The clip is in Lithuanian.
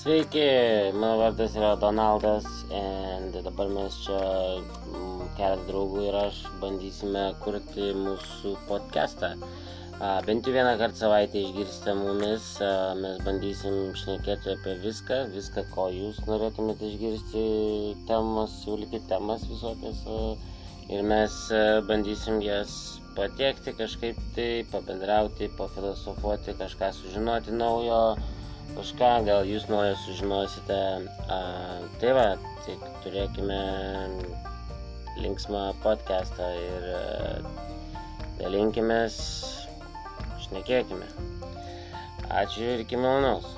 Sveiki, mano vardas yra Donaldas ir dabar mes čia mm, keletą draugų ir aš bandysime kurti mūsų podcastą. Bent jau vieną kartą savaitę išgirsite mumis, mes bandysim šnekėti apie viską, viską, ko jūs norėtumėte išgirsti, temas, siūlykite temas visokias ir mes bandysim jas patiekti kažkaip tai, pabendrauti, pafilosofuoti, kažką sužinoti naujo kažką, gal jūs naujo sužinosite. A, tai va, tik turėkime linksmą podcastą ir dalinkimės, šnekėkime. Ačiū ir iki malonaus.